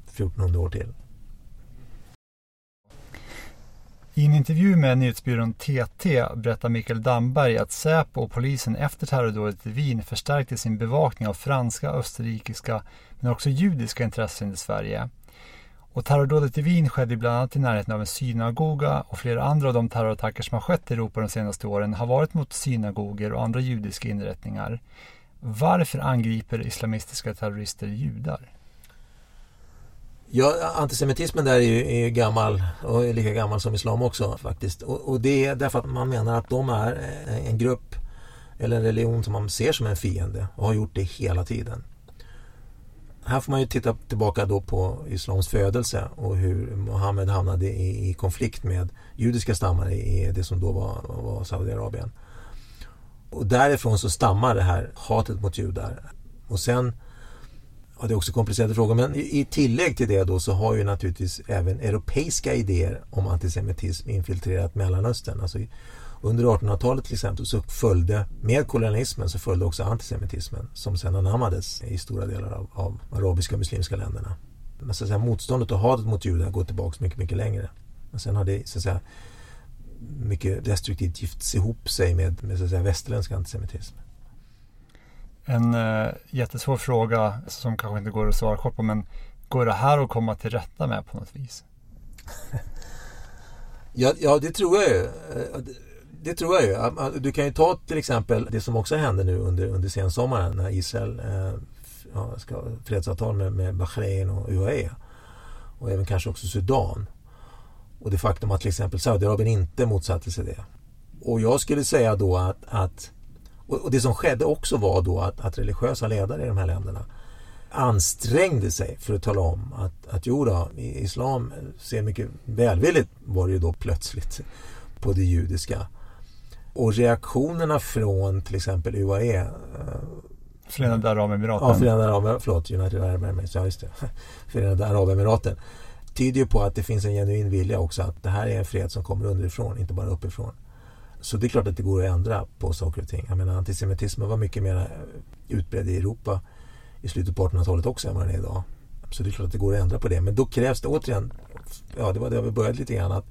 1400 år till. I en intervju med nyhetsbyrån TT berättar Mikael Damberg att Säpo och polisen efter terrordådet i Wien förstärkte sin bevakning av franska, österrikiska men också judiska intressen i Sverige. Och terrordådet i Wien skedde bland annat i närheten av en synagoga och flera andra av de terrorattacker som har skett i Europa de senaste åren har varit mot synagogor och andra judiska inrättningar. Varför angriper islamistiska terrorister judar? Ja, antisemitismen där är ju, är gammal och är lika gammal som islam också faktiskt. Och, och, det är därför att man menar att de är eh, en grupp eller en religion som man ser som en fiende och har gjort det hela tiden. Här får man ju titta tillbaka då på islams födelse och hur Mohammed hamnade i, i konflikt med judiska stammar i det som då var, var Saudiarabien. Och därifrån så stammar det här hatet mot judar. Och sen Ja, det är också komplicerade frågor men i tillägg till det då så har ju naturligtvis även europeiska idéer om antisemitism infiltrerat Mellanöstern. Alltså under 1800-talet till exempel så följde, med kolonialismen så följde också antisemitismen som sedan anammades i stora delar av, av arabiska och muslimska länderna. Men så att säga, motståndet och hatet mot judar går tillbaka mycket, mycket längre. Men sen har det så att säga, mycket destruktivt gifts ihop sig med, med så att säga, västerländsk antisemitism. En uh, jättesvår fråga som kanske inte går att svara kort på men går det här att komma till rätta med på något vis? ja, ja, det tror jag ju. Det tror jag ju. Du kan ju ta till exempel det som också hände nu under, under sensommaren när Israel eh, ja, ska fredsavtal med, med Bahrain och UAE. Och även kanske också Sudan. Och det faktum att till exempel Saudiarabien inte motsatte sig det. Och jag skulle säga då att, att och, det som skedde också var då att, att religiösa ledare i de här länderna ansträngde sig för att tala om att, att jo då, islam ser mycket välvilligt var det ju då plötsligt på det judiska. Och reaktionerna från till exempel UAE eh, Förenade Arabemiraten. Ja, Förenade Arabemiraten. Förlåt, United Arab Emirates. Ja, just det. Förenade Arabemiraten. Tyder ju på att det finns en genuin vilja också att det här är en fred som kommer underifrån, inte bara uppifrån. Så det är klart att det går att ändra på saker och ting. Jag menar antisemitismen var mycket mer utbredd i Europa i slutet på 1800-talet också än vad den är idag. Så det är klart att det går att ändra på det. Men då krävs det återigen, ja det var det vi började lite grann, att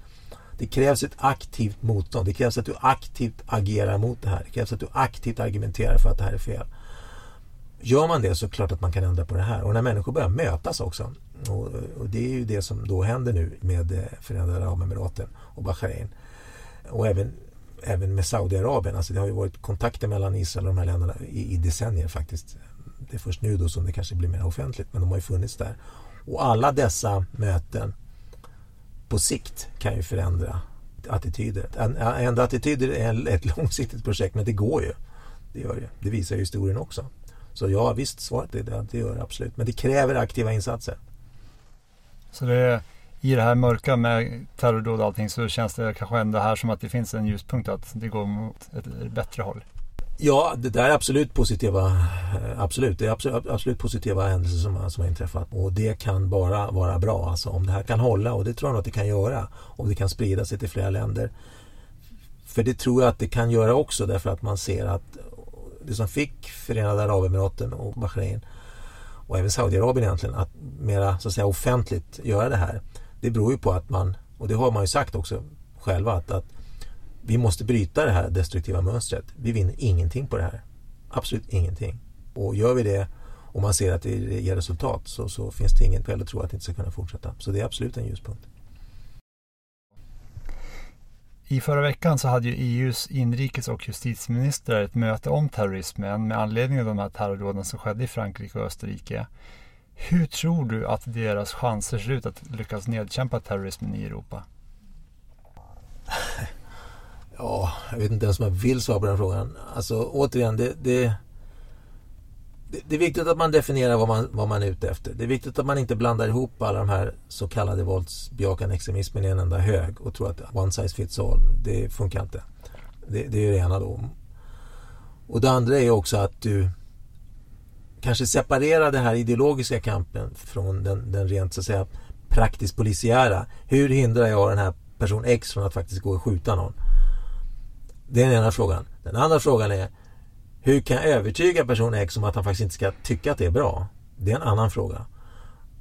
det krävs ett aktivt motstånd. Det krävs att du aktivt agerar mot det här. Det krävs att du aktivt argumenterar för att det här är fel. Gör man det så är det klart att man kan ändra på det här. Och när människor börjar mötas också. Och, och det är ju det som då händer nu med eh, Förenade Arabemiraten och Bahrain. Och även, även med Saudiarabien. Alltså det har ju varit kontakter mellan Israel och de här länderna i, i decennier faktiskt. Det är först nu då som det kanske blir mer offentligt men de har ju funnits där. Och alla dessa möten på sikt kan ju förändra attityder. Ändra attityder är ett långsiktigt projekt men det går ju. Det gör det. Det visar ju historien också. Så ja, visst, svaret är det. Det gör det absolut. Men det kräver aktiva insatser. Så det är, i det här mörka med terrordåd och allting så känns det kanske ändå här som att det finns en ljuspunkt att det går mot ett bättre håll. Ja, det där är absolut positiva, eh, absolut, det är absolut, absolut positiva händelser som, som har inträffat och det kan bara vara bra. Alltså om det här kan hålla och det tror jag att det kan göra. Om det kan sprida sig till flera länder. För det tror jag att det kan göra också därför att man ser att det som fick Förenade Arabemiraten och Bahrain och även Saudiarabien egentligen att mera så att säga offentligt göra det här. Det beror ju på att man, och det har man ju sagt också själva, att, att vi måste bryta det här destruktiva mönstret. Vi vinner ingenting på det här. Absolut ingenting. Och gör vi det och man ser att det ger resultat så, så finns det inget skäl att tro att det inte ska kunna fortsätta. Så det är absolut en ljuspunkt. I förra veckan så hade ju EUs inrikes och justitieministrar ett möte om terrorismen med anledning av de här terrordåden som skedde i Frankrike och Österrike. Hur tror du att deras chanser ser ut att lyckas nedkämpa terrorismen i Europa? Ja, jag vet inte ens om jag vill svara på den frågan. Alltså återigen, det, det, det, är viktigt att man definierar vad man, vad man är ute efter. Det är viktigt att man inte blandar ihop alla de här så kallade våldsbejakande extremismen i en enda hög och tror att one size fits all. Det funkar inte. Det, det är det ena då. Och det andra är också att du kanske separerar den här ideologiska kampen från den, den rent så att säga praktiskt polisiära. Hur hindrar jag den här person X från att faktiskt gå och skjuta någon? Det är den ena frågan. Den andra frågan är hur kan jag övertyga person X om att han faktiskt inte ska tycka att det är bra? Det är en annan fråga.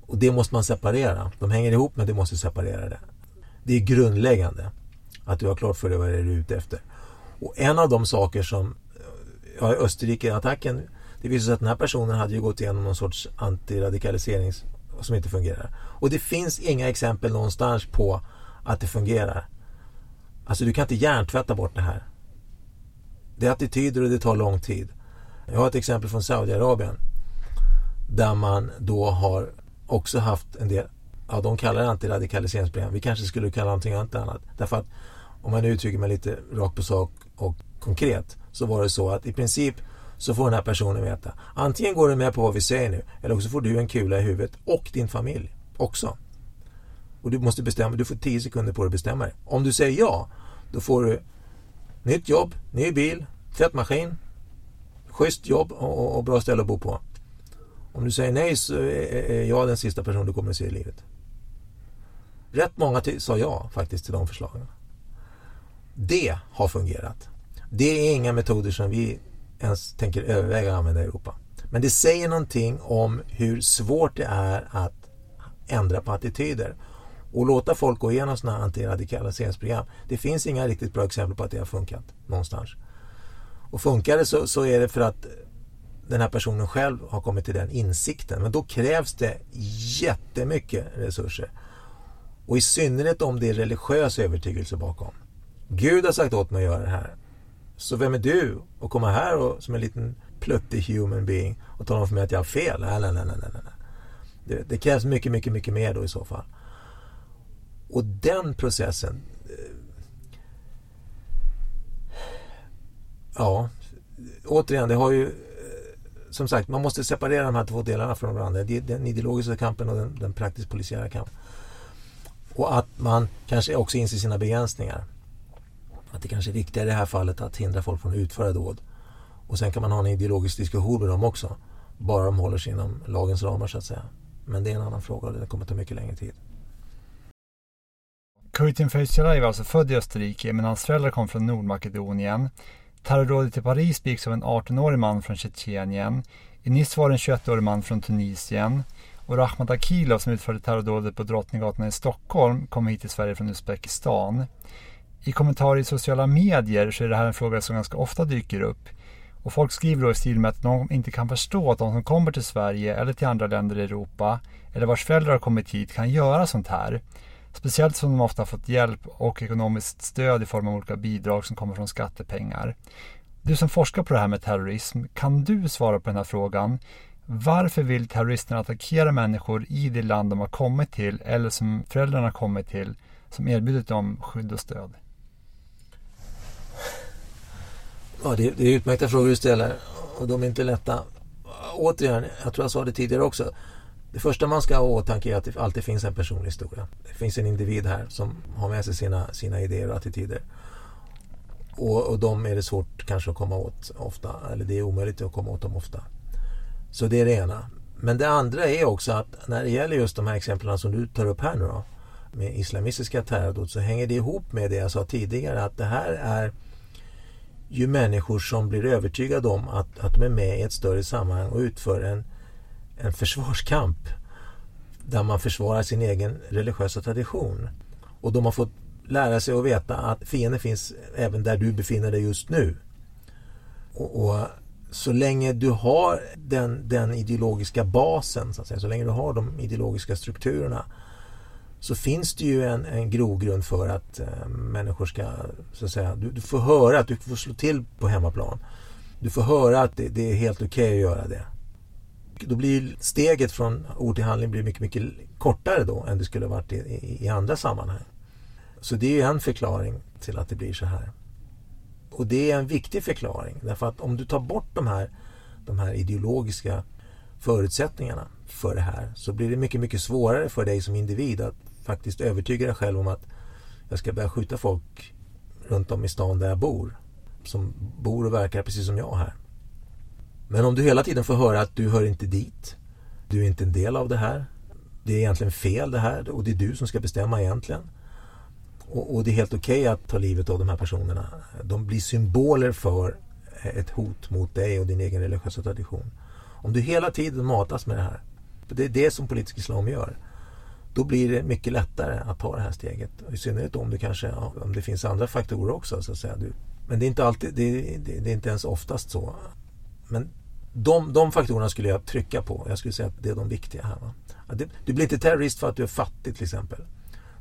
Och det måste man separera. De hänger ihop men du måste separera det. Det är grundläggande att du har klart för dig vad det är du är ute efter. Och en av de saker som ja, Österrike-attacken det visade sig att den här personen hade ju gått igenom någon sorts antiradikalisering som inte fungerar. Och det finns inga exempel någonstans på att det fungerar. Alltså du kan inte hjärntvätta bort det här. Det är attityder och det tar lång tid. Jag har ett exempel från Saudiarabien där man då har också haft en del, ja de kallar det antiradikaliseringsprogram. Vi kanske skulle kalla någonting annat. Därför att om man uttrycker mig lite rakt på sak och konkret så var det så att i princip så får den här personen veta antingen går du med på vad vi säger nu eller också får du en kula i huvudet och din familj också. Och du måste bestämma, du får 10 sekunder på dig att bestämma dig. Om du säger ja, då får du nytt jobb, ny bil, tvättmaskin, schysst jobb och, och bra ställe att bo på. Om du säger nej så är jag den sista person du kommer att se i livet. Rätt många sa ja faktiskt till de förslagen. Det har fungerat. Det är inga metoder som vi ens tänker överväga att använda i Europa. Men det säger någonting om hur svårt det är att ändra på attityder och låta folk gå igenom sådana här antiradikaliseringsprogram. Det finns inga riktigt bra exempel på att det har funkat någonstans. Och funkar det så, så är det för att den här personen själv har kommit till den insikten. Men då krävs det jättemycket resurser. Och i synnerhet om det är religiös övertygelse bakom. Gud har sagt åt mig att göra det här. Så vem är du att komma här och, som en liten pluttig human being och tala om för mig att jag har fel? Nej, nej, nej, nej, nej. Det, det krävs mycket, mycket, mycket mer då i så fall. Och den processen eh, Ja, återigen, det har ju eh, som sagt, man måste separera de här två delarna från varandra. Den ideologiska kampen och den, den praktiskt polisiära kampen. Och att man kanske också inser sina begränsningar. Att det kanske är viktigare i det här fallet att hindra folk från att utföra dåd. Och sen kan man ha en ideologisk diskussion med dem också. Bara de håller sig inom lagens ramar så att säga. Men det är en annan fråga och det kommer ta mycket längre tid. Kurtin Fejsjalaj var alltså född i Österrike men hans föräldrar kom från Nordmakedonien. Terrordådet i Paris begicks av en 18-årig man från Tjetjenien. I Nice var det en 21-årig man från Tunisien. Och Rahmat Akilov som utförde terrordådet på Drottninggatan i Stockholm kom hit till Sverige från Uzbekistan. I kommentarer i sociala medier så är det här en fråga som ganska ofta dyker upp. Och folk skriver då i stil med att de inte kan förstå att de som kommer till Sverige eller till andra länder i Europa eller vars föräldrar har kommit hit kan göra sånt här. Speciellt som de ofta fått hjälp och ekonomiskt stöd i form av olika bidrag som kommer från skattepengar. Du som forskar på det här med terrorism, kan du svara på den här frågan? Varför vill terroristerna attackera människor i det land de har kommit till eller som föräldrarna har kommit till som erbjudit dem skydd och stöd? Ja, det, det är utmärkta frågor du ställer och de är inte lätta. Återigen, jag tror jag sa det tidigare också. Det första man ska ha i åtanke är att det alltid finns en personlig historia. Det finns en individ här som har med sig sina, sina idéer och attityder. Och, och de är det svårt kanske att komma åt ofta, eller det är omöjligt att komma åt dem ofta. Så det är det ena. Men det andra är också att när det gäller just de här exemplen som du tar upp här nu då, med islamistiska terrordåd så hänger det ihop med det jag sa tidigare att det här är ju människor som blir övertygade om att, att de är med i ett större sammanhang och utför en en försvarskamp där man försvarar sin egen religiösa tradition. Och de har fått lära sig att veta att fienden finns även där du befinner dig just nu. Och, och så länge du har den, den ideologiska basen, så, att säga, så länge du har de ideologiska strukturerna så finns det ju en, en grogrund för att eh, människor ska, så att säga, du, du, får höra att du får slå till på hemmaplan. Du får höra att det, det är helt okej okay att göra det då blir steget från ord till handling blir mycket, mycket kortare då än det skulle varit i, i, i andra sammanhang. Så det är en förklaring till att det blir så här. Och det är en viktig förklaring därför att om du tar bort de här, de här ideologiska förutsättningarna för det här så blir det mycket, mycket svårare för dig som individ att faktiskt övertyga dig själv om att jag ska börja skjuta folk runt om i stan där jag bor. Som bor och verkar precis som jag här. Men om du hela tiden får höra att du hör inte dit. Du är inte en del av det här. Det är egentligen fel det här och det är du som ska bestämma egentligen. Och, och det är helt okej okay att ta livet av de här personerna. De blir symboler för ett hot mot dig och din egen religiösa tradition. Om du hela tiden matas med det här, för det är det som politisk islam gör, då blir det mycket lättare att ta det här steget. I synnerhet om det kanske om det finns andra faktorer också. Så att säga. Men det är inte alltid, det, är, det är inte ens oftast så. Men de, de faktorerna skulle jag trycka på. Jag skulle säga att det är de viktiga här. Va? Du blir inte terrorist för att du är fattig till exempel.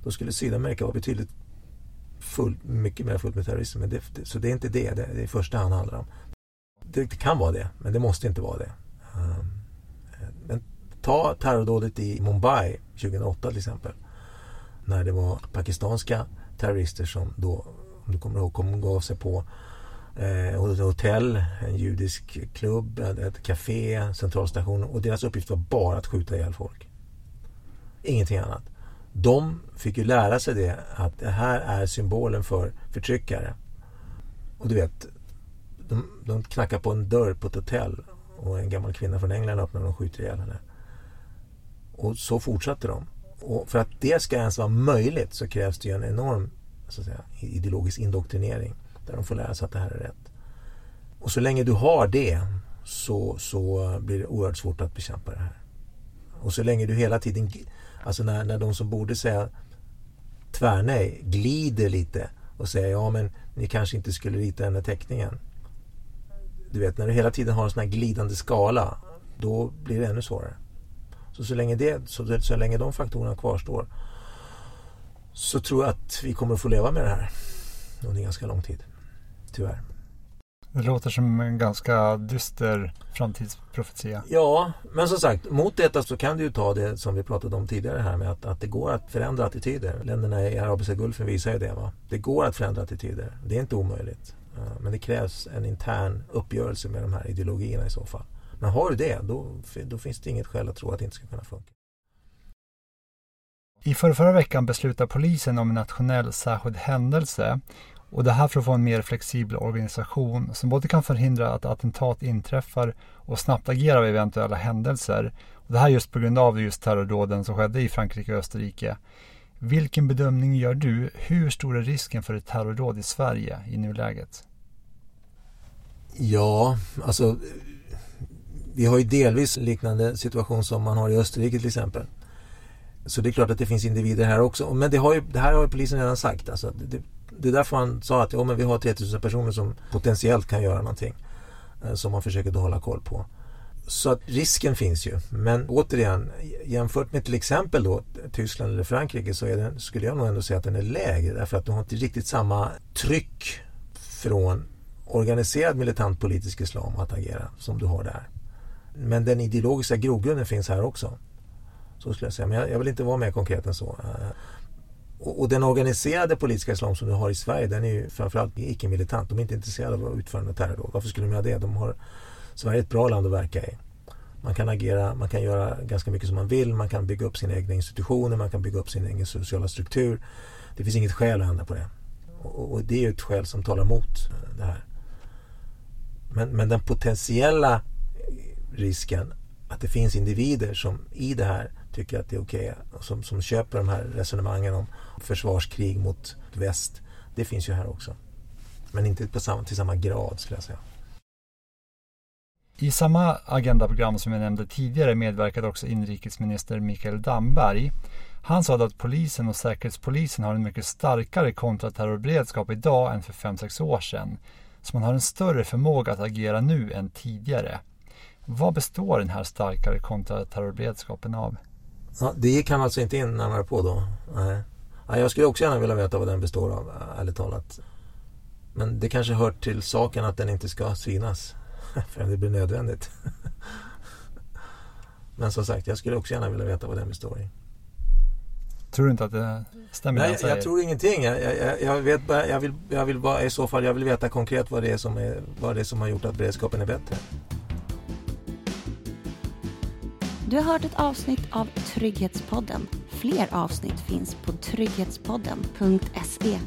Då skulle Sydamerika vara betydligt full, mycket mer fullt med terrorism. Men det, så det är inte det det, det i första hand handlar om. Det, det, kan vara det, men det måste inte vara det. Um, men ta terrordådet i Mumbai 2008 till exempel. När det var pakistanska terrorister som då, om du kommer ihåg, kom gav sig på Eh, ett hotell, en judisk klubb, ett café, centralstation och deras uppgift var bara att skjuta ihjäl folk. Ingenting annat. De fick ju lära sig det att det här är symbolen för förtryckare. Och du vet, de, de knackar på en dörr på ett hotell och en gammal kvinna från England öppnar och skjuter ihjäl henne. Och så fortsatte de. Och för att det ska ens vara möjligt så krävs det ju en enorm så att säga, ideologisk indoktrinering. Där de får lära sig att det här är rätt. Och så länge du har det så, så blir det oerhört svårt att bekämpa det här. Och så länge du hela tiden, alltså när, när de som borde säga tvärnej glider lite och säger ja men ni kanske inte skulle rita den här teckningen. Du vet när du hela tiden har en sån här glidande skala då blir det ännu svårare. Så, så, länge, det, så, så länge de faktorerna kvarstår så tror jag att vi kommer att få leva med det här under ganska lång tid. Tyvärr. Det låter som en ganska dyster framtidsprofetia. Ja, men som sagt, mot detta så kan du ju ta det som vi pratade om tidigare här med att, att det går att förändra attityder. Länderna i Arabiska Gulfen visar ju det. Va? Det går att förändra attityder. Det är inte omöjligt. Men det krävs en intern uppgörelse med de här ideologierna i så fall. Men har du det, då, då finns det inget skäl att tro att det inte ska kunna funka. I förra, förra veckan beslutade polisen om en nationell särskild händelse och det här för att få en mer flexibel organisation som både kan förhindra att attentat inträffar och snabbt agera vid eventuella händelser. Och det här just på grund av just terrordåden som skedde i Frankrike och Österrike. Vilken bedömning gör du? Hur stor är risken för ett terrordåd i Sverige i nuläget? Ja, alltså vi har ju delvis liknande situation som man har i Österrike till exempel. Så det är klart att det finns individer här också. Men det, har ju, det här har ju polisen redan sagt. Alltså, det, det är därför man sa att ja, men vi har 3000 personer som potentiellt kan göra någonting. Eh, som man försöker då hålla koll på. Så att risken finns ju. Men återigen, jämfört med till exempel då Tyskland eller Frankrike så är den, skulle jag nog ändå säga att den är lägre. Därför att du har inte riktigt samma tryck från organiserad militant politisk islam att agera som du har där. Men den ideologiska grogrunden finns här också. Så skulle jag säga. Men jag, jag vill inte vara mer konkret än så. Och, och, den organiserade politiska islam som vi har i Sverige den är ju framförallt icke-militant. De är inte intresserade av att utföra terrordåd. Varför skulle de göra det? De har, Sverige är ett bra land att verka i. Man kan agera, man kan göra ganska mycket som man vill. Man kan bygga upp sina egna institutioner, man kan bygga upp sin egen sociala struktur. Det finns inget skäl att ändra på det. Och, och det är ju ett skäl som talar mot eh, det här. Men, men den potentiella risken att det finns individer som i det här tycker att det är okej okay, som, som köper de här resonemangen om försvarskrig mot väst. Det finns ju här också. Men inte på samma, till samma grad skulle jag säga. I samma agendaprogram som jag nämnde tidigare medverkade också inrikesminister Mikael Damberg. Han sa att polisen och säkerhetspolisen har en mycket starkare kontraterrorberedskap idag än för 5-6 år sedan. Så man har en större förmåga att agera nu än tidigare. Vad består den här starkare kontraterrorberedskapen av? Ja, det gick han alltså inte in närmare på då? Nej. Ja, jag skulle också gärna vilja veta vad den består av, ärligt talat. Men det kanske hör till saken att den inte ska synas. För det blir nödvändigt. Men som sagt, jag skulle också gärna vilja veta vad den består i. Tror du inte att det stämmer? Nej, jag, jag tror ingenting. Jag, jag, jag, vet bara, jag, vill, jag vill bara, i så fall, jag vill veta konkret vad det är som, är, vad det är som har gjort att beredskapen är bättre. Du har hört ett avsnitt av Trygghetspodden. Fler avsnitt finns på trygghetspodden.se